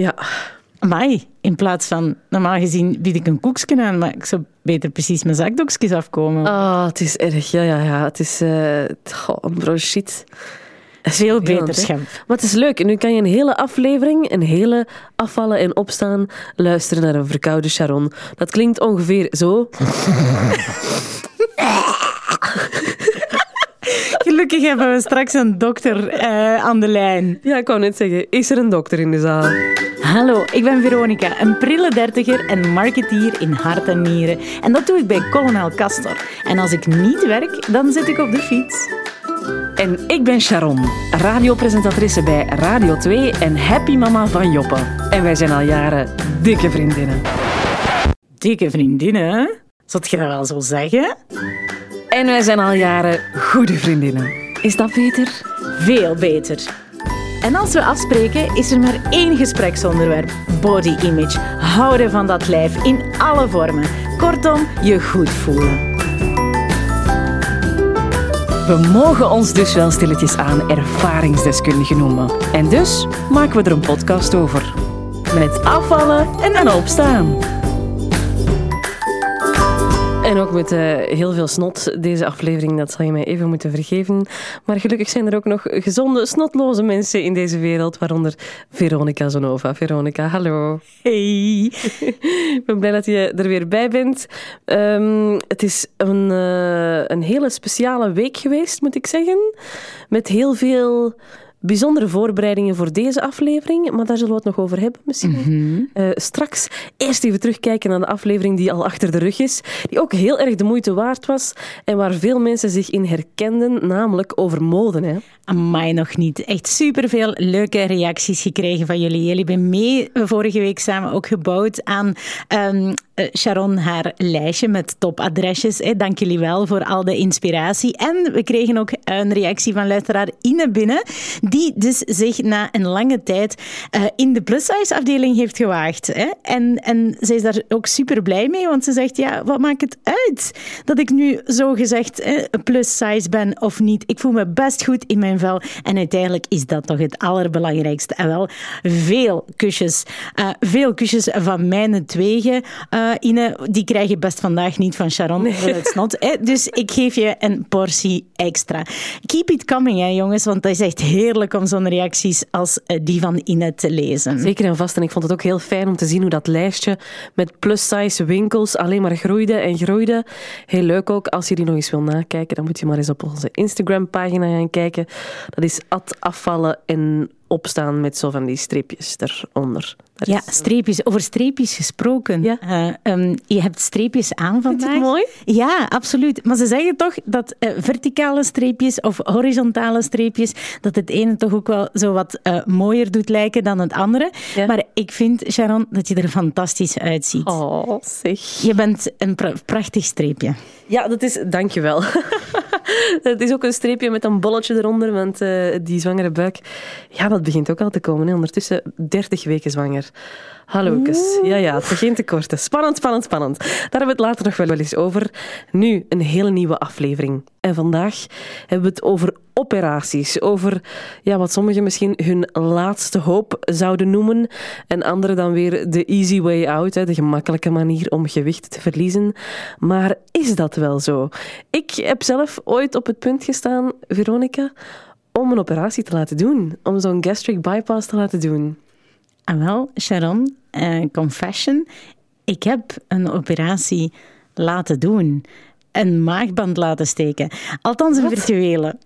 Ja. Amai, in plaats van, normaal gezien bied ik een koekje aan, maar ik zou beter precies mijn zakdoekjes afkomen. Ah, het is erg. Ja, ja, ja. Het is... eh goh, bro, shit. Veel beter. Maar het is leuk. Nu kan je een hele aflevering, een hele afvallen en opstaan, luisteren naar een verkoude Sharon. Dat klinkt ongeveer zo. Gelukkig hebben we straks een dokter eh, aan de lijn. Ja, ik wou net zeggen, is er een dokter in de zaal? Hallo, ik ben Veronica, een prille dertiger en marketeer in hart en nieren. En dat doe ik bij Colonel Castor. En als ik niet werk, dan zit ik op de fiets. En ik ben Sharon, radiopresentatrice bij Radio 2 en happy mama van Joppe. En wij zijn al jaren dikke vriendinnen. Dikke vriendinnen? Zat je dat wel zo zeggen? En wij zijn al jaren goede vriendinnen. Is dat beter? Veel beter. En als we afspreken, is er maar één gespreksonderwerp: body image. Houden van dat lijf in alle vormen. Kortom, je goed voelen. We mogen ons dus wel stilletjes aan ervaringsdeskundigen noemen. En dus maken we er een podcast over. Met afvallen en opstaan. Ook met eh, heel veel snot. Deze aflevering, dat zal je mij even moeten vergeven. Maar gelukkig zijn er ook nog gezonde, snotloze mensen in deze wereld. Waaronder Veronica Zonova. Veronica, hallo. Hey. Ik ben blij dat je er weer bij bent. Ehm, het is een, eh, een hele speciale week geweest, moet ik zeggen. Met heel veel bijzondere voorbereidingen voor deze aflevering. Maar daar zullen we het nog over hebben misschien. Eh, straks eerst even terugkijken naar de aflevering die al achter de rug is. Die ook heel erg de moeite waard was. En waar veel mensen zich in herkenden, namelijk over mode. Hè. Amai, nog niet. Echt superveel leuke reacties gekregen van jullie. Jullie hebben mee vorige week samen ook gebouwd aan ehm, eh, Sharon haar lijstje met topadresjes. Hè. Dank jullie wel voor al de inspiratie. En we kregen ook een reactie van luisteraar Ine binnen, die dus zich na een lange tijd eh, in de plus-size afdeling heeft gewaagd. Hè. En, en zij is daar ook super blij mee, want ze zegt, ja, wat maakt het uit dat ik nu zo gezegd plus-size ben of niet? Ik voel me best goed in mijn vel. En uiteindelijk is dat toch het allerbelangrijkste. En wel, veel kusjes. Eh, veel kusjes van mijn twegen. Eh, Ine, die krijg je best vandaag niet van Sharon snot. Hè? Dus ik geef je een portie extra. Keep it coming, hè, jongens, want het is echt heerlijk om zo'n reacties als eh, die van Ine te lezen. Zeker en vast. En ik vond het ook heel fijn om te zien hoe dat lijstje met plus-size winkels alleen maar groeide en groeide. Heel leuk ook. Als je die nog eens wil nakijken, dan moet je maar eens op onze Instagram-pagina gaan kijken. Dat is afvallen en opstaan met zo van die streepjes eronder. Dat Ja, is- streepjes. Over streepjes gesproken. Ja. Eh, ehm, je hebt streepjes aan vandaag. het mooi? Ja, absoluut. Maar ze zeggen toch dat eh, verticale streepjes of horizontale streepjes, dat het ene toch ook wel zo wat eh, mooier doet lijken dan het andere. Ja. Maar ik vind, Sharon, dat je er fantastisch uitziet. Oh, zeg. Je bent een pra- prachtig streepje. Ja, dat is... Dankjewel. Het is ook een streepje met een bolletje eronder, want die zwangere buik, ja, dat begint ook al te komen. Hè. Ondertussen 30 weken zwanger. Hallo, Ja, ja, het begint te korten. Spannend, spannend, spannend. Daar hebben we het later nog wel eens over. Nu, een hele nieuwe aflevering. En vandaag hebben we het over operaties. Over ja, wat sommigen misschien hun laatste hoop zouden noemen. En anderen dan weer de easy way out, hè, de gemakkelijke manier om gewicht te verliezen. Maar is dat wel zo? Ik heb zelf ooit op het punt gestaan, Veronica, om een operatie te laten doen. Om zo'n gastric bypass te laten doen. En wel, Sharon, eh, confession. Ik heb een operatie laten doen. Een maagband laten steken. Althans, een Wat? virtuele.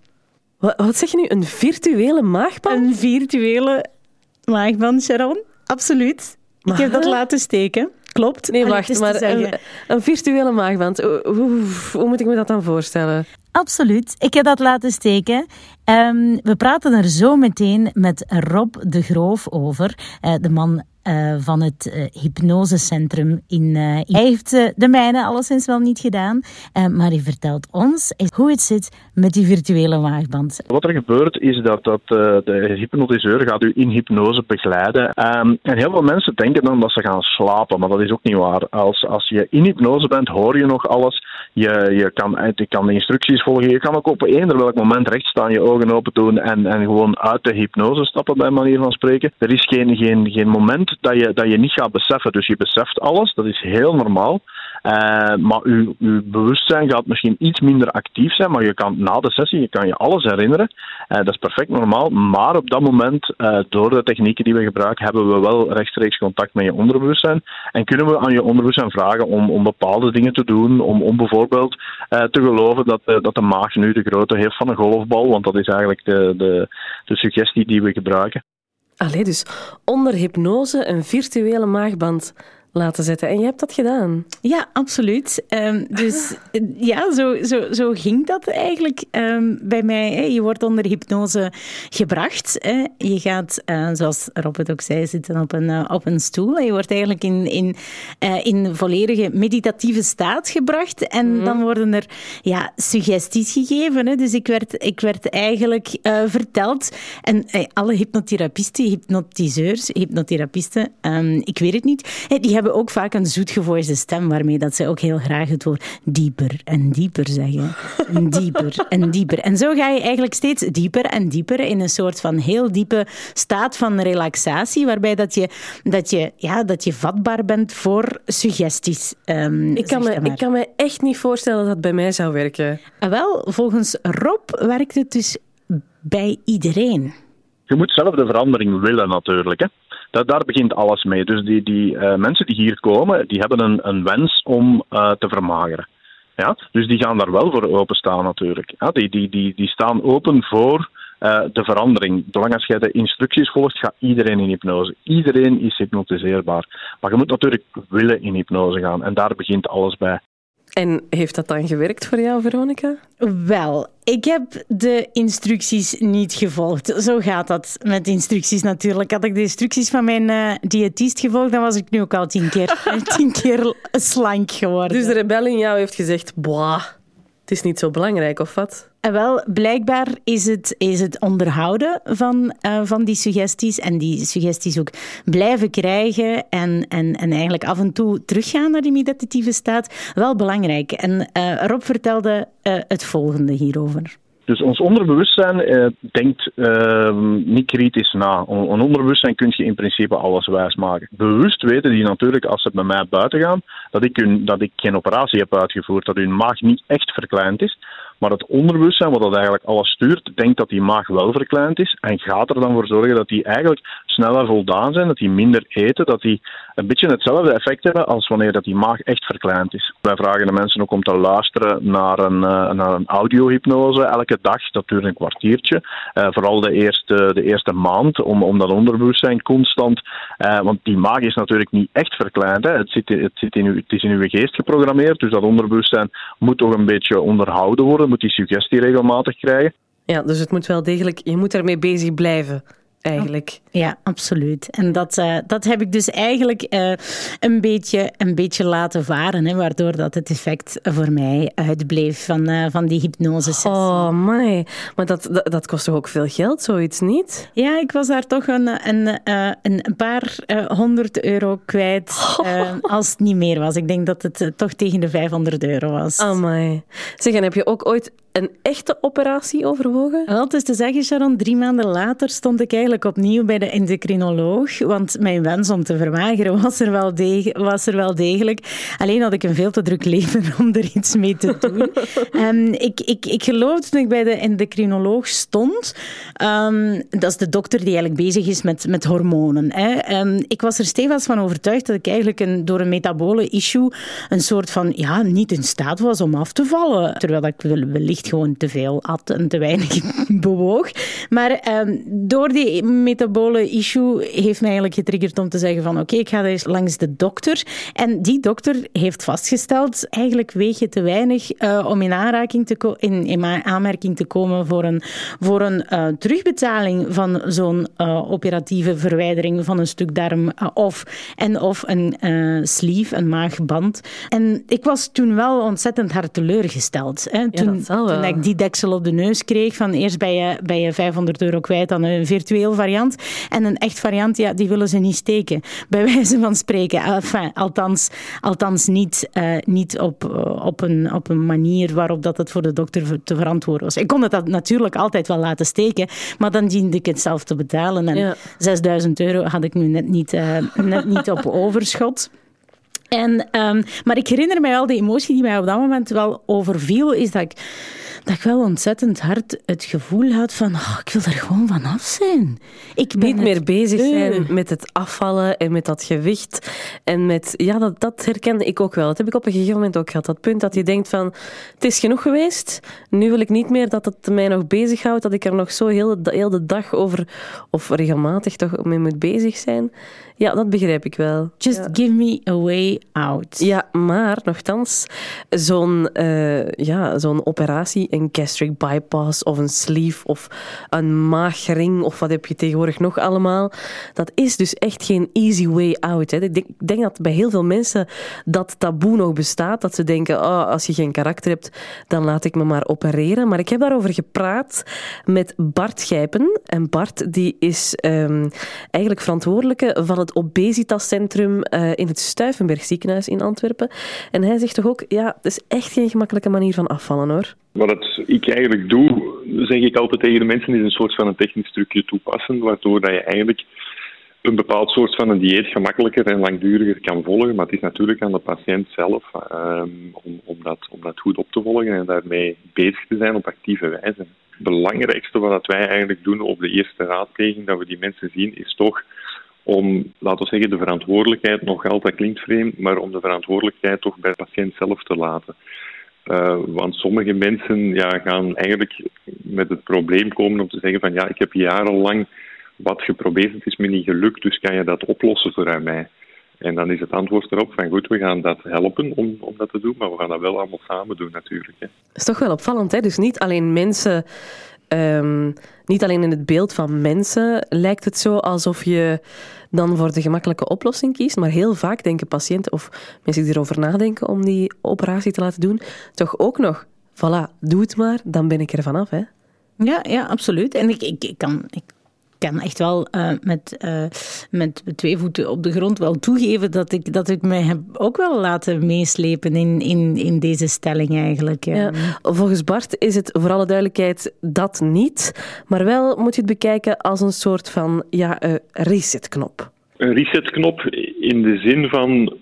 Wat, wat zeg je nu? Een virtuele maagband? Een virtuele maagband, Sharon. Absoluut. Ik heb dat laten steken. Klopt. Nee, wacht, maar een, virtuele maagband. Hoe, hoe, hoe moet ik me dat dan voorstellen? Absoluut. Ik heb dat laten steken. Ehm, we praten er zo meteen met Rob de Groof over. Eh, de man uh, van het uh, hypnosecentrum in. Uh, hij heeft de mijne alleszins wel niet gedaan, maar hij vertelt ons hoe het zit met die virtuele waagband. Wat er gebeurt is dat, dat de hypnotiseur gaat u in hypnose begeleiden. Um, en heel veel mensen denken dan dat ze gaan slapen, maar dat is ook niet waar. Als, als je in hypnose bent, hoor je nog alles. Je, je, kan, je kan de instructies volgen. Je kan ook op eender welk moment recht staan, je ogen open doen en, en gewoon uit de hypnose stappen, bij manier van spreken. Er is geen, geen, geen moment dat je, dat je niet gaat beseffen. Dus je beseft alles, dat is heel normaal. Uh, maar uw, uw bewustzijn gaat misschien iets minder actief zijn, maar je kan na de sessie je kan je alles herinneren. Uh, dat is perfect normaal. Maar op dat moment, uh, door de technieken die we gebruiken, hebben we wel rechtstreeks contact met je onderbewustzijn. En kunnen we aan je onderbewustzijn vragen om, om bepaalde dingen te doen. Om, om bijvoorbeeld te geloven dat, dat de maag nu de grootte heeft van een golfbal. Want dat is eigenlijk de, de, de suggestie die we gebruiken. Allee, dus onder hypnose een virtuele maagband laten zetten. En je hebt dat gedaan. Ja, absoluut. Um, dus ja, zo, zo, zo ging dat eigenlijk um, bij mij. Hè. Je wordt onder hypnose gebracht. Hè. Je gaat, uh, zoals Robert ook zei, zitten op een, uh, op een stoel. Je wordt eigenlijk in, in, uh, in volledige meditatieve staat gebracht. En mm. dan worden er ja, suggesties gegeven. Hè. Dus ik werd, ik werd eigenlijk verteld. En alle hypnotherapisten, hypnotiseurs, hypnotherapisten, um, ik weet het niet, die hebben ook vaak een zoetgevoelige stem waarmee dat ze ook heel graag het woord dieper en dieper zeggen. En dieper en dieper. En zo ga je eigenlijk steeds dieper en dieper in een soort van heel diepe staat van relaxatie, waarbij dat je, dat je, ja, dat je vatbaar bent voor suggesties. Um, ik, kan me, ik kan me echt niet voorstellen dat dat bij mij zou werken. Ah, wel, volgens Rob werkt het dus bij iedereen. Je moet zelf de verandering willen natuurlijk. Hè? Dat, daar begint alles mee. Dus die, die uh, mensen die hier komen, die hebben een, een wens om uh, te vermageren. Ja? Dus die gaan daar wel voor openstaan natuurlijk. Ja? Die, die, die, die staan open voor uh, de verandering. Zolang als jij de instructies volgt, gaat iedereen in hypnose. Iedereen is hypnotiseerbaar. Maar je moet natuurlijk willen in hypnose gaan. En daar begint alles bij. En heeft dat dan gewerkt voor jou, Veronica? Wel, ik heb de instructies niet gevolgd. Zo gaat dat met instructies natuurlijk. Had ik de instructies van mijn uh, diëtist gevolgd, dan was ik nu ook al tien keer, tien keer slank geworden. Dus de rebel in jou heeft gezegd, boah, het is niet zo belangrijk, of wat? En wel, blijkbaar is het, is het onderhouden van, uh, van die suggesties en die suggesties ook blijven krijgen en, en, en eigenlijk af en toe teruggaan naar die meditatieve staat wel belangrijk. En uh, Rob vertelde het volgende hierover. Dus ons onderbewustzijn eh, denkt uh, niet kritisch na. Een onderbewustzijn kun je in principe alles wijs maken. Bewust weten die natuurlijk, als ze bij mij buiten gaan, dat ik, hun, dat ik geen operatie heb uitgevoerd, dat hun maag niet echt verkleind is. Maar het onderbewustzijn, wat dat eigenlijk alles stuurt, denkt dat die maag wel verkleind is en gaat er dan voor zorgen dat die eigenlijk sneller voldaan zijn, dat die minder eten, dat die een beetje hetzelfde effect hebben als wanneer dat die maag echt verkleind is. Wij vragen de mensen ook om te luisteren naar een, uh, naar een audiohypnose elke dag. Dat duurt een kwartiertje. Uh, vooral de eerste, de eerste maand, om, om dat onderbewustzijn constant... Uh, want die maag is natuurlijk niet echt verkleind. Hè. Het, zit, het, zit in uw, het is in uw geest geprogrammeerd, dus dat onderbewustzijn moet toch een beetje onderhouden worden, moet die suggestie regelmatig krijgen. Ja, dus het moet wel degelijk... Je moet ermee bezig blijven eigenlijk. Ja, absoluut. En dat, uh, dat heb ik dus eigenlijk uh, een, beetje, een beetje laten varen, hè, waardoor dat het effect voor mij uitbleef van, uh, van die hypnose Oh, my. Maar dat, dat, dat, kost toch ook veel geld, zoiets niet? Ja, ik was daar toch een, een, een paar honderd euro kwijt oh. als het niet meer was. Ik denk dat het toch tegen de 500 euro was. Oh, my. Zeg, en heb je ook ooit een echte operatie overwogen? Wel, het is te zeggen, Sharon, drie maanden later stond ik eigenlijk opnieuw bij de endocrinoloog. Want mijn wens om te vermageren was er wel, was er wel degelijk. Alleen had ik een veel te druk leven om er iets mee te doen. um, ik, ik, ik geloof toen ik bij de endocrinoloog stond, um, dat is de dokter die eigenlijk bezig is met, met hormonen. Hè. Um, ik was er stevig van overtuigd dat ik eigenlijk een, door een metabole issue een soort van, ja, niet in staat was om af te vallen. Terwijl ik wellicht gewoon te veel at en te weinig bewoog. Maar ehm, door die metabole issue heeft mij eigenlijk getriggerd om te zeggen van oké, ik ga eens langs de dokter. En die dokter heeft vastgesteld, eigenlijk weeg je te weinig uh, om in, aanraking te in, in aanmerking te komen voor een, voor een uh, terugbetaling van zo'n uh, operatieve verwijdering van een stuk darm of, en of een sleeve, een maagband. En ik was toen wel ontzettend hard teleurgesteld. Hè. Toen, ja, toen ik die deksel op de neus kreeg van eerst ben je, ben je 500 euro kwijt dan een virtueel variant. En een echt variant, ja, die willen ze niet steken. Bij wijze van spreken. Enfin, althans, althans niet, uh, niet op, uh, op, een, op een manier waarop dat het voor de dokter te verantwoorden was. Ik kon het dat natuurlijk altijd wel laten steken, maar dan diende ik het zelf te betalen. En ja. 6000 euro had ik nu net niet, uh, net niet op overschot. En, um, maar ik herinner mij wel, de emotie die mij op dat moment wel overviel, is dat ik dat ik wel ontzettend hard het gevoel had van oh, ik wil er gewoon vanaf zijn. Ik ben niet meer bezig zijn met het afvallen en met dat gewicht. En met, ja, dat, dat herkende ik ook wel. Dat heb ik op een gegeven moment ook gehad. Dat punt dat je denkt van het is genoeg geweest. Nu wil ik niet meer dat het mij nog bezighoudt. Dat ik er nog zo heel de, heel de dag over, of regelmatig toch mee moet bezig zijn. Ja, dat begrijp ik wel. Just give me a way out. Ja, maar nogthans, zo'n uh, ja, zo'n operatie, een gastric bypass of een sleeve of een maagring of wat heb je tegenwoordig nog allemaal, dat is dus echt geen easy way out. Hè. Ik denk, denk dat bij heel veel mensen dat taboe nog bestaat, dat ze denken, oh, als je geen karakter hebt, dan laat ik me maar opereren. Maar ik heb daarover gepraat met Bart Gijpen. En Bart die is um, eigenlijk verantwoordelijke van het obesitascentrum uh, in het Stuivenberg ziekenhuis in Antwerpen. En hij zegt toch ook, ja, het is echt geen gemakkelijke manier van afvallen hoor. Wat ik eigenlijk doe, zeg ik altijd tegen de mensen, is een soort van een technisch trucje toepassen, waardoor dat je eigenlijk een bepaald soort van een dieet gemakkelijker en langduriger kan volgen. Maar het is natuurlijk aan de patiënt zelf um, om, om, dat, om dat goed op te volgen en daarmee bezig te zijn op actieve wijze. Het belangrijkste wat wij eigenlijk doen op de eerste raadpleging, dat we die mensen zien, is toch om, laten we zeggen, de verantwoordelijkheid, nog altijd klinkt vreemd, maar om de verantwoordelijkheid toch bij de patiënt zelf te laten. Uh, want sommige mensen ja, gaan eigenlijk met het probleem komen om te zeggen van ja, ik heb jarenlang wat geprobeerd, het is me niet gelukt, dus kan je dat oplossen voor mij? En dan is het antwoord erop van goed, we gaan dat helpen om, om dat te doen, maar we gaan dat wel allemaal samen doen natuurlijk. Hè. Dat is toch wel opvallend, hè? Dus niet alleen mensen Um, niet alleen in het beeld van mensen lijkt het zo alsof je dan voor de gemakkelijke oplossing kiest, maar heel vaak denken patiënten of mensen die erover nadenken om die operatie te laten doen, toch ook nog, voilà, doe het maar, dan ben ik er vanaf. Hè? Ja, ja, absoluut. En ik, ik, ik, kan, ik kan echt wel uh, met, uh, met twee voeten op de grond wel toegeven dat ik, dat ik mij heb ook wel laten meeslepen in, in, in deze stelling eigenlijk. Ja. Volgens Bart is het voor alle duidelijkheid dat niet, maar wel moet je het bekijken als een soort van ja, uh, resetknop. Een resetknop in de zin van,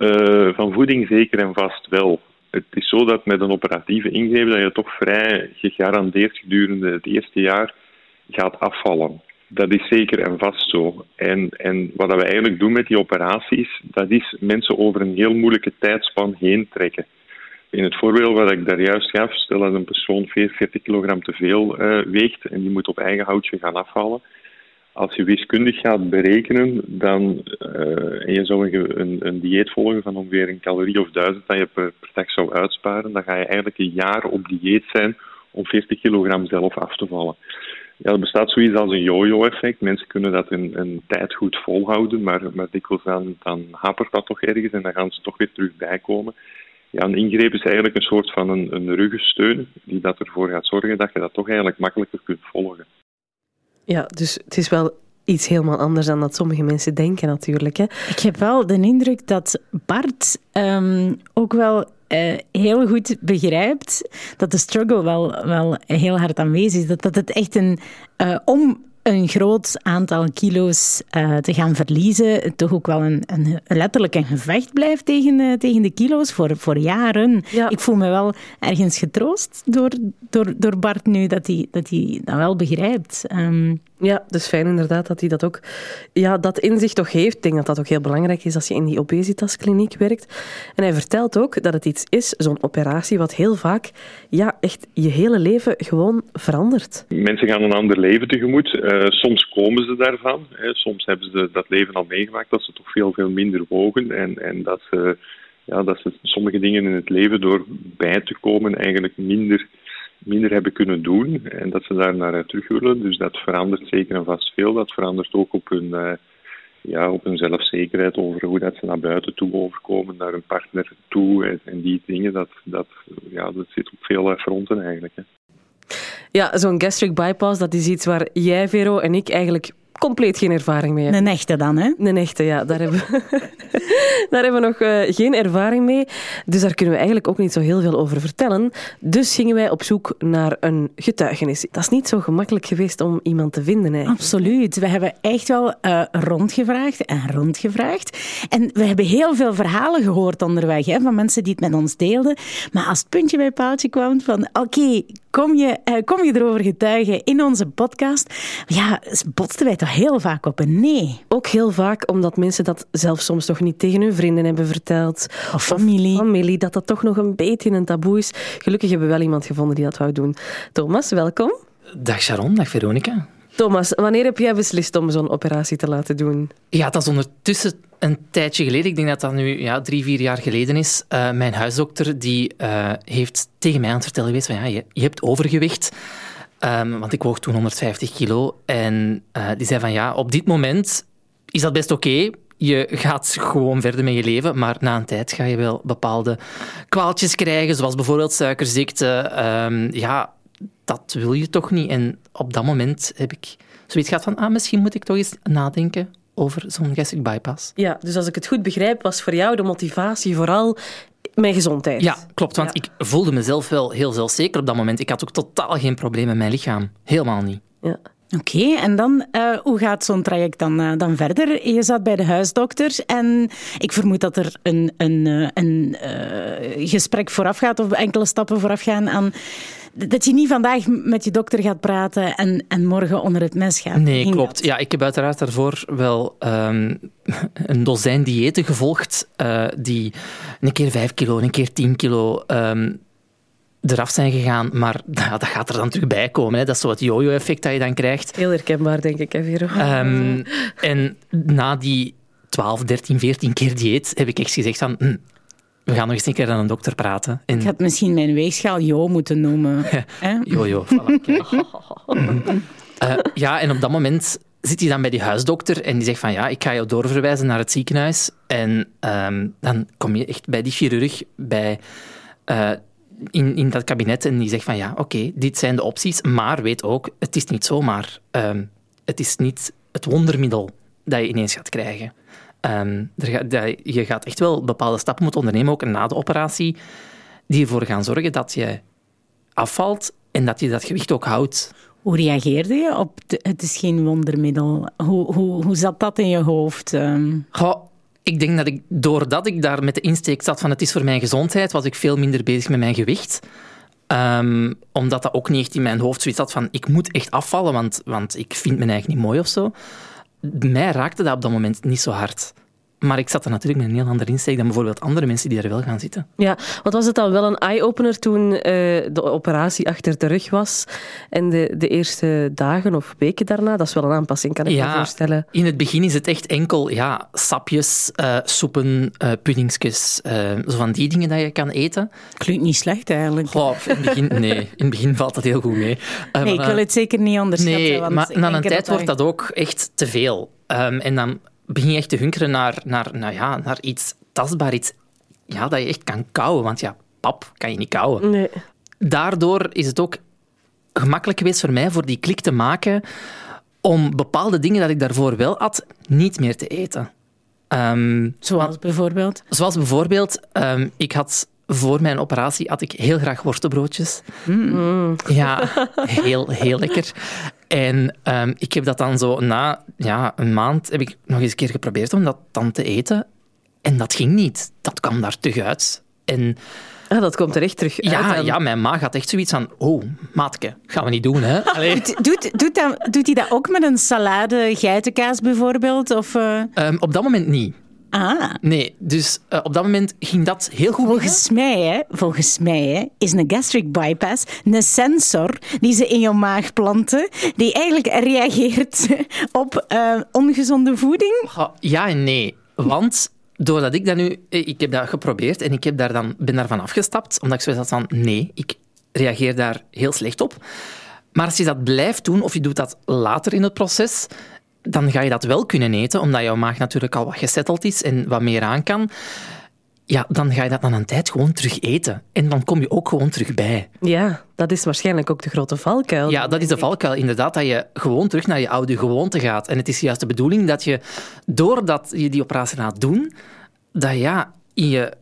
van voeding zeker en vast wel. Het is zo dat met een operatieve ingreep dat je toch vrij gegarandeerd gedurende het eerste jaar gaat afvallen. Dat is zeker en vast zo. En, en wat we eigenlijk doen met die operaties, dat is mensen over een heel moeilijke tijdspan heen trekken. In het voorbeeld wat ik daar juist gaf, stel dat een persoon 40 kilogram te veel uh, weegt en die moet op eigen houtje gaan afvallen. Als je wiskundig gaat berekenen dan, uh, en je zou een, een, een, dieet volgen van ongeveer een calorie of duizend dat je per, per dag zou uitsparen, dan ga je eigenlijk een jaar op dieet zijn om 40 kilogram zelf af te vallen. Ja, er bestaat zoiets als een yo-yo-effect. Mensen kunnen dat een, een tijd goed volhouden, maar, maar dikwijls dan, dan hapert dat toch ergens en dan gaan ze toch weer terug bijkomen. Ja, een ingreep is eigenlijk een soort van een, een ruggensteun die dat ervoor gaat zorgen dat je dat toch eigenlijk makkelijker kunt volgen. Ja, dus het is wel iets helemaal anders dan dat sommige mensen denken natuurlijk. Hè? Ik heb wel de indruk dat Bart um, ook wel uh, heel goed begrijpt dat de struggle wel, wel heel hard aanwezig is. Dat, dat het echt een, uh, om een groot aantal kilo's uh, te gaan verliezen, toch ook wel een, een, letterlijk een gevecht blijft tegen, tegen de kilo's voor, voor jaren. Ja. Ik voel me wel ergens getroost door, door, door Bart nu dat hij dat, hij dat wel begrijpt. Um, Ja, dus fijn inderdaad dat hij dat ook, ja, dat inzicht toch heeft. Ik denk dat dat ook heel belangrijk is als je in die obesitaskliniek werkt. En hij vertelt ook dat het iets is, zo'n operatie, wat heel vaak, ja, echt je hele leven gewoon verandert. Mensen gaan een ander leven tegemoet. Uh, soms komen ze daarvan. Hè. Soms hebben ze dat leven al meegemaakt, dat ze toch veel, veel minder wogen en, en dat ze ja, dat ze sommige dingen in het leven door bij te komen eigenlijk minder, minder hebben kunnen doen en dat ze daar naar terug willen. Dus dat verandert zeker en vast veel. Dat verandert ook op hun, uh, ja, op hun zelfzekerheid over hoe dat ze naar buiten toe overkomen, naar hun partner toe en, die dingen. Dat, dat, ja, dat zit op veel fronten eigenlijk. Hè. Ja, zo'n gastric bypass, dat is iets waar jij, Vero, en ik eigenlijk compleet geen ervaring mee Een echte dan, hè? Een echte, ja. Daar hebben we, daar hebben we nog uh, geen ervaring mee. Dus daar kunnen we eigenlijk ook niet zo heel veel over vertellen. Dus gingen wij op zoek naar een getuigenis. Dat is niet zo gemakkelijk geweest om iemand te vinden. Eigenlijk. Absoluut. We hebben echt wel uh, rondgevraagd en rondgevraagd. En we hebben heel veel verhalen gehoord onderweg hè, van mensen die het met ons deelden. Maar als het puntje bij paaltje kwam van oké, kom, je, uh, kom je erover getuigen in onze podcast? Ja, botsten wij toch heel vaak op een nee. Ook heel vaak omdat mensen dat zelf soms nog niet tegen hun vrienden hebben verteld. Of familie. Of familie, dat dat toch nog een beetje een taboe is. Gelukkig hebben we wel iemand gevonden die dat wou doen. Thomas, welkom. Dag Sharon, dag Veronica. Thomas, wanneer heb jij beslist om zo'n operatie te laten doen? Ja, dat is ondertussen een tijdje geleden. Ik denk dat dat nu ja, drie, vier jaar geleden is. Uh, mijn huisdokter die, uh, heeft tegen mij aan het vertellen geweest van ja, je, je hebt overgewicht. Um, want ik woog toen 150 kilo. En uh, die zei van ja, op dit moment is dat best oké. Je gaat gewoon verder met je leven, maar na een tijd ga je wel bepaalde kwaaltjes krijgen, zoals bijvoorbeeld suikerziekte. Um, ja, dat wil je toch niet. En op dat moment heb ik zoiets gehad van, ah, misschien moet ik toch eens nadenken over zo'n gastric bypass. Ja, dus als ik het goed begrijp, was voor jou de motivatie vooral mijn gezondheid. Ja, klopt. Want ik voelde mezelf wel heel zelfzeker op dat moment. Ik had ook totaal geen probleem met mijn lichaam. Helemaal niet. Ja. Oké, en dan, uh, hoe gaat zo'n traject dan, uh, dan verder? Je zat bij de huisdokter en ik vermoed dat er een, een, uh, een gesprek vooraf gaat of enkele stappen vooraf gaan aan dat je niet vandaag met je dokter gaat praten en, en morgen onder het mes gaat. Nee, klopt. Ja, ik heb uiteraard daarvoor wel um, een dozijn diëten gevolgd uh, die een keer 5 kilo, een keer 10 kilo um, eraf zijn gegaan. Maar dat gaat er dan terug bij komen. Hè. Dat is zo het yo-yo-effect dat je dan krijgt. Heel herkenbaar, denk ik, hè, Um, en na die 12, 13, 14 keer dieet heb ik echt gezegd van... Hm, we gaan nog eens een keer aan een dokter praten. En... Ik had misschien mijn weegschaal Jo moeten noemen. Jojo, voilà. uh, ja, en op dat moment zit hij dan bij die huisdokter en die zegt van ja, ik ga jou doorverwijzen naar het ziekenhuis. En um, dan kom je echt bij die chirurg, bij, uh, in, in dat kabinet en die zegt van ja, oké, okay, dit zijn de opties, maar weet ook, het is niet zomaar. Um, het is niet het wondermiddel dat je ineens gaat krijgen. Um, er je gaat echt wel bepaalde stappen moeten ondernemen, ook na de operatie, die ervoor gaan zorgen dat je afvalt en dat je dat gewicht ook houdt. Hoe reageerde je op het is geen wondermiddel? Hoe, hoe, hoe zat dat in je hoofd? Um... Goh, ik denk dat ik, doordat ik daar met de insteek zat van het is voor mijn gezondheid, was ik veel minder bezig met mijn gewicht. Um, omdat dat ook niet echt in mijn hoofd zoiets had van ik moet echt afvallen, want, want ik vind me eigenlijk niet mooi of zo mij raakte dat op dat moment niet zo hard. Maar ik zat er natuurlijk met een heel andere insteek dan bijvoorbeeld andere mensen die er wel gaan zitten. Ja, wat was het dan wel een eye-opener toen uh, de operatie achter de rug was en de, de eerste dagen of weken daarna? Dat is wel een aanpassing, kan ik ja, me voorstellen. In het begin is het echt enkel ja, sapjes, uh, soepen, uh, puddingsjes, zo van die dingen dat je kan eten. Klinkt niet slecht eigenlijk. Oh, in het begin, nee, in het begin valt dat heel goed mee. nee, ik wil het zeker niet onderschatten. Nee, maar na een tijd wordt dat ook echt te veel. Um, en dan begin je echt te hunkeren naar, naar, nou ja, naar iets tastbaar, iets ja, dat je echt kan kauwen. Want ja, pap kan je niet kauwen. Nee. Daardoor is het ook gemakkelijk geweest voor mij voor die klik te maken om bepaalde dingen dat ik daarvoor wel had, niet meer te eten. Um, zoals bijvoorbeeld? Zoals bijvoorbeeld, um, ik had voor mijn operatie had ik heel graag worstenbroodjes. Mm. Ja, heel, heel lekker. En um, ik heb dat dan zo na ja, een maand heb ik nog eens een keer geprobeerd om dat dan te eten. En dat ging niet. Dat kwam daar te uit. En Ah, dat komt er echt terug uit. Ja, ja, mijn maag had echt zoiets van, oh, maatke, gaan we niet doen, hè? Doet, doet, doet, doet hij dat ook met een salade geitenkaas bijvoorbeeld? Of, eh, Ehm, op dat moment niet. Ah, Nee, dus eh, op dat moment ging dat heel goed. volgens mij, hè, volgens mij hè, is een gastric bypass een sensor die ze in je maag planten, die eigenlijk reageert op eh, ongezonde voeding. Ja, Ja en nee. Want doordat ik dat nu... eh, Ik heb dat geprobeerd en ik heb daar dan, ben daarvan afgestapt. Omdat ik zoiets had van, nee, ik reageer daar heel slecht op. Maar als je dat blijft doen, of je doet dat later in het proces, dan ga je dat wel kunnen eten, omdat jouw maag natuurlijk al wat gesetteld is en wat meer aan kan. Ja, dan ga je dat na een tijd gewoon terug eten. En dan kom je ook gewoon terug bij. Ja, dat is waarschijnlijk ook de grote valkuil. Ja, dat is de valkuil. Inderdaad, dat je gewoon terug naar je oude gewoonte gaat. En het is juist de bedoeling dat je, doordat je die operatie gaat doen, dat ja, in je,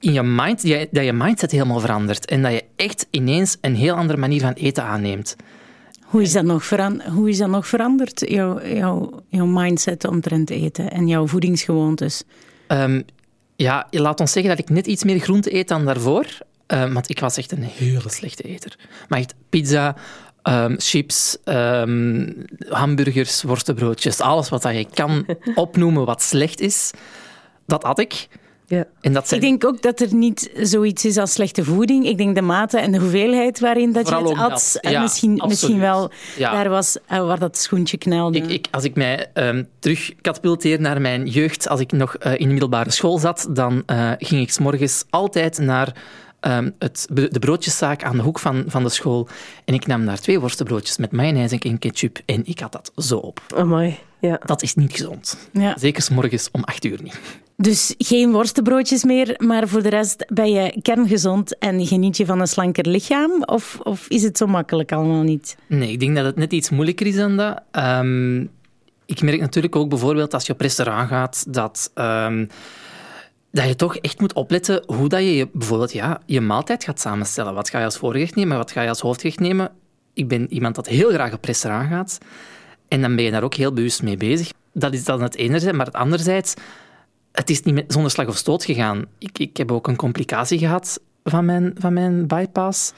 in je mind, je- dat je mindset helemaal verandert. En dat je echt ineens een heel andere manier van eten aanneemt. Hoe is dat nog, veran- hoe is dat nog veranderd, jouw, jouw, jouw mindset omtrent eten en jouw voedingsgewoontes? Ehm, ja, laat ons zeggen dat ik net iets meer groente eet dan daarvoor. Ehm, want ik was echt een hele slechte eter. Maar echt pizza, ehm, chips, ehm, hamburgers, worstenbroodjes, alles wat dat je kan opnoemen wat slecht is, dat had ik. Ja. En dat zijn Ik denk ook dat er niet zoiets is als slechte voeding. Ik denk de mate en de hoeveelheid waarin dat je het at. En misschien, absoluut. misschien wel Ja. daar was eh, waar dat schoentje knelde. Ik, ik, als ik mij ehm terug katapulteer naar mijn jeugd, als ik nog eh, in de middelbare school zat, dan eh, ging ik 's morgens altijd naar ehm, het, de broodjeszaak aan de hoek van, van de school. En ik nam daar twee worstenbroodjes met mayonaise en ketchup. En ik had dat zo op. Amai, ja. Dat is niet gezond. Ja. Zeker 's morgens om acht uur niet. Dus geen worstenbroodjes meer, maar voor de rest ben je kerngezond en geniet je van een slanker lichaam? Of, of is het zo makkelijk allemaal niet? Nee, ik denk dat het net iets moeilijker is dan dat. Ehm, ik merk natuurlijk ook bijvoorbeeld als je op restaurant gaat, dat, ehm, dat je toch echt moet opletten hoe dat je je- bijvoorbeeld ja, je maaltijd gaat samenstellen. Wat ga je als voorgerecht nemen, wat ga je als hoofdgerecht nemen? Ik ben iemand dat heel graag op restaurant gaat. En dan ben je daar ook heel bewust mee bezig. Dat is dan het ene, maar het anderzijds, het is niet zonder slag of stoot gegaan. Ik, ik heb ook een complicatie gehad van mijn, van mijn bypass.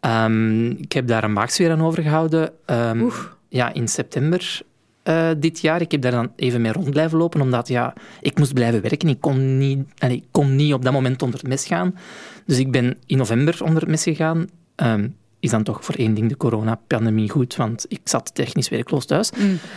Ehm, ik heb daar een maagsfeer aan overgehouden. Ehm, ja, in september eh, dit jaar. Ik heb daar dan even mee rond blijven lopen, omdat ja, ik moest blijven werken. Ik kon niet, allee, ik kon niet op dat moment onder het mes gaan. Dus ik ben in november onder het mes gegaan. Ehm, is dan toch voor één ding de coronapandemie goed, want ik zat technisch werkloos thuis.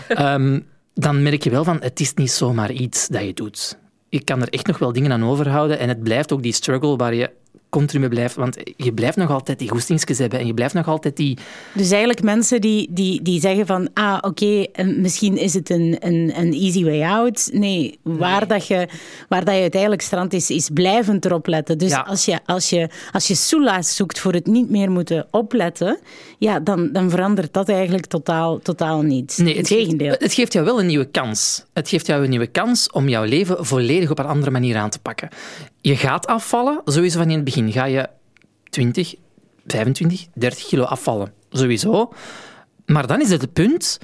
Ehm, dan merk je wel van, het is niet zomaar iets dat je doet. Je kan er echt nog wel dingen aan overhouden en het blijft ook die struggle waar je continu mee blijft, want je blijft nog altijd die goestingsjes hebben en je blijft nog altijd die... Dus eigenlijk mensen die, die, die zeggen van, ah, oké, misschien is het een, een, een easy way out. Nee, waar, Dat je, waar dat je uiteindelijk strandt is, is blijvend erop letten. Dus Ja. als je, als je, als je soelaas zoekt voor het niet meer moeten opletten, ja, dan, dan verandert dat eigenlijk totaal, totaal niet. Nee, het Integendeel. geeft, het geeft jou wel een nieuwe kans. Het geeft jou een nieuwe kans om jouw leven volledig op een andere manier aan te pakken. Je gaat afvallen, sowieso van in het begin. Ga je 20, 25, 30 kilo afvallen. Sowieso. Maar dan is het het punt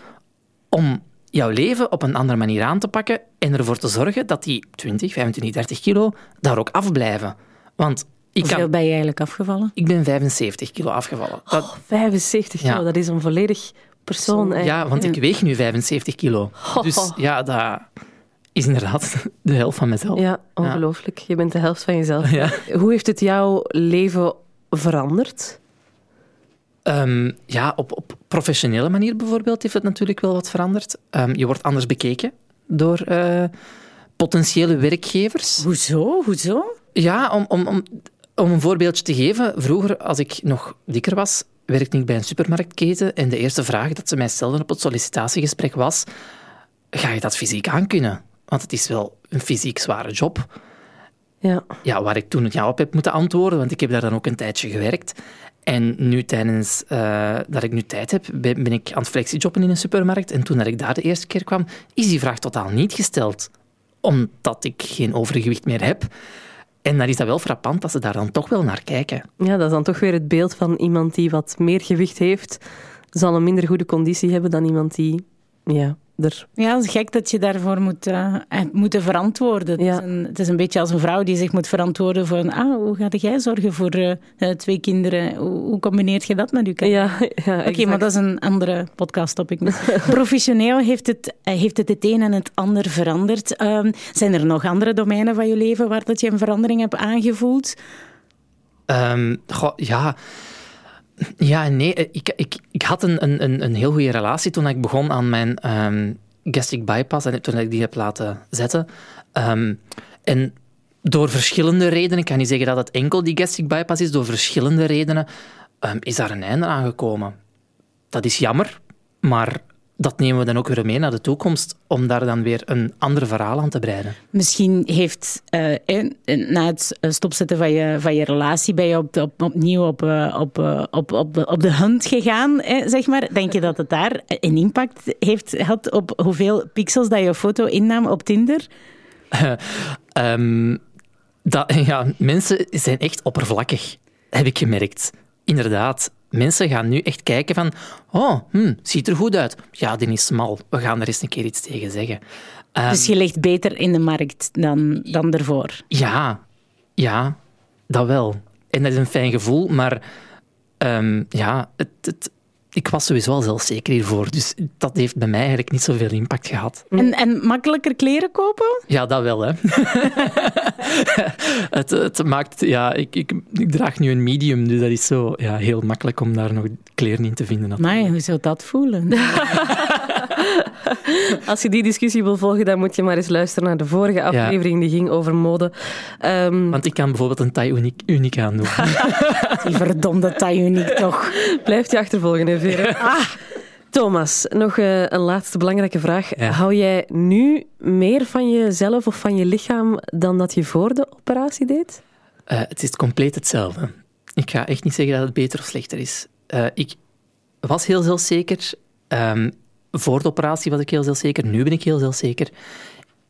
om jouw leven op een andere manier aan te pakken en ervoor te zorgen dat die 20, 25, 30 kilo daar ook afblijven. Want ik, Hoeveel kan, ben je eigenlijk afgevallen? ik ben 75 kilo afgevallen. Dat, Oh, 75 kilo, Ja. dat is een volledig persoon. hè. Ja, want ik weeg nu 75 kilo. Dus ja, dat is inderdaad de helft van mezelf. Ja, ongelooflijk. Je bent de helft van jezelf. Ja. Hoe heeft het jouw leven veranderd? Ehm, ja, op, op professionele manier bijvoorbeeld heeft het natuurlijk wel wat veranderd. Ehm, je wordt anders bekeken door eh, potentiële werkgevers. Hoezo? Hoezo? Ja, om, om, om, om een voorbeeldje te geven. Vroeger, als ik nog dikker was, werkte ik bij een supermarktketen en de eerste vraag dat ze mij stelden op het sollicitatiegesprek was ga je dat fysiek aankunnen? Want het is wel een fysiek zware job. Ja. ja, waar ik toen het ja op heb moeten antwoorden, want ik heb daar dan ook een tijdje gewerkt. En nu tijdens eh, dat ik nu tijd heb, ben, ben ik aan het flexijobben in een supermarkt. En toen dat ik daar de eerste keer kwam, is die vraag totaal niet gesteld. Omdat ik geen overgewicht meer heb. En dan is dat wel frappant dat ze daar dan toch wel naar kijken. ja, dat is dan toch weer het beeld van iemand die wat meer gewicht heeft, zal een minder goede conditie hebben dan iemand die ja, er. Ja, het is gek dat je daarvoor moet, uh, moeten verantwoorden. Ja. Het, is een, het, is een, beetje als een vrouw die zich moet verantwoorden voor... Ah, hoe ga jij zorgen voor uh, twee kinderen? Hoe, hoe, combineert je dat met je kinderen? Ja, ja Oké, okay, maar dat is een andere podcast topic. Professioneel heeft het, heeft het het een en het ander veranderd. Um, zijn er nog andere domeinen van je leven waar dat je een verandering hebt aangevoeld? Um, goh, ja... Ja nee. Ik, ik, ik had een, een, een heel goede relatie toen ik begon aan mijn um, gastric bypass en toen ik die heb laten zetten. Um, en door verschillende redenen, ik kan niet zeggen dat het enkel die gastric bypass is, door verschillende redenen um, is daar een einde aan gekomen. Dat is jammer, maar dat nemen we dan ook weer mee naar de toekomst, om daar dan weer een ander verhaal aan te breiden. Misschien heeft uh, na het stopzetten van je, van je relatie, ben je op, op, opnieuw op, uh, op, op, op, op de hunt gegaan, zeg maar. Denk je dat het daar een impact heeft gehad op hoeveel pixels dat je foto innam op Tinder? um, dat, ja, mensen zijn echt oppervlakkig, heb ik gemerkt. Inderdaad, mensen gaan nu echt kijken van oh, hm, ziet er goed uit. Ja, die is smal. We gaan er eens een keer iets tegen zeggen. Um, dus je ligt beter in de markt dan, dan ervoor? Ja, ja, dat wel. En dat is een fijn gevoel, maar um, ja, het, het, ik was sowieso al zelfzeker hiervoor. Dus dat heeft bij mij eigenlijk niet zoveel impact gehad. En, en makkelijker kleren kopen? Ja, dat wel, hè. het, het, maakt... Ja, ik, ik, ik, draag nu een medium, dus dat is zo ja, heel makkelijk om daar nog kleren in te vinden. Maar hoe zou dat voelen? Als je die discussie wil volgen, dan moet je maar eens luisteren naar de vorige aflevering. Die ging over mode. Um... Want ik kan bijvoorbeeld een taille uniek, uniek aandoen. die verdomde taille uniek toch. Blijft je achtervolgen, hè, Vera? Ah. Thomas, nog uh, een laatste belangrijke vraag. Hou jij nu meer van jezelf of van je lichaam dan dat je voor de operatie deed? Uh, het is compleet hetzelfde. Ik ga echt niet zeggen dat het beter of slechter is. Uh, ik was heel zelfzeker. Um, voor de operatie was ik heel zelfzeker. Nu ben ik heel zelfzeker.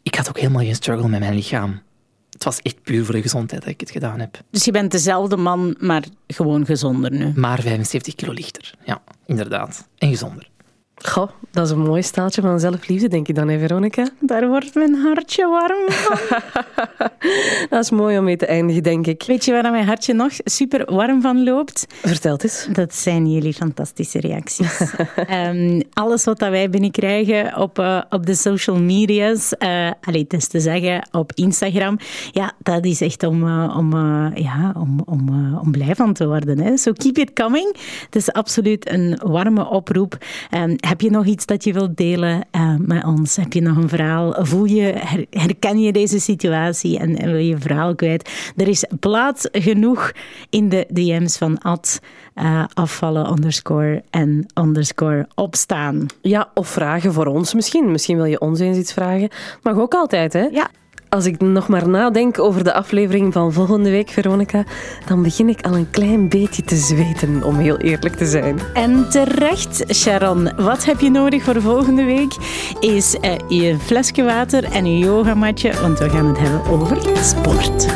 Ik had ook helemaal geen struggle met mijn lichaam. Het was echt puur voor de gezondheid dat ik het gedaan heb. Dus je bent dezelfde man, maar gewoon gezonder nu? Maar 75 kilo lichter. Ja, inderdaad. En gezonder. Goh, dat is een mooi staaltje van zelfliefde, denk je dan, hè, Veronica? Daar wordt mijn hartje warm van. dat is mooi om mee te eindigen, denk ik. Weet je waar mijn hartje nog super warm van loopt? Vertel het eens. Dat zijn jullie fantastische reacties. um, alles wat dat wij binnenkrijgen op, uh, op de social media's, uh, allee, het is te zeggen op Instagram, ja, dat is echt om, uh, om, ja, om, om, om blij van te worden. Hè. So keep it coming. Het is absoluut een warme oproep. Um, heb je nog iets dat je wilt delen uh, met ons? Heb je nog een verhaal? Voel je, herken je deze situatie en, wil je verhaal kwijt? Er is plaats genoeg in de DM's van Ad. Uh, afvallen underscore en underscore opstaan. Ja, of vragen voor ons misschien. Misschien wil je ons eens iets vragen. Mag ook altijd, hè? Ja. Als ik nog maar nadenk over de aflevering van volgende week, Veronica, dan begin ik al een klein beetje te zweten, om heel eerlijk te zijn. En terecht, Sharon. Wat heb je nodig voor volgende week? Is uh, je flesje water en je yogamatje, want we gaan het hebben over sport.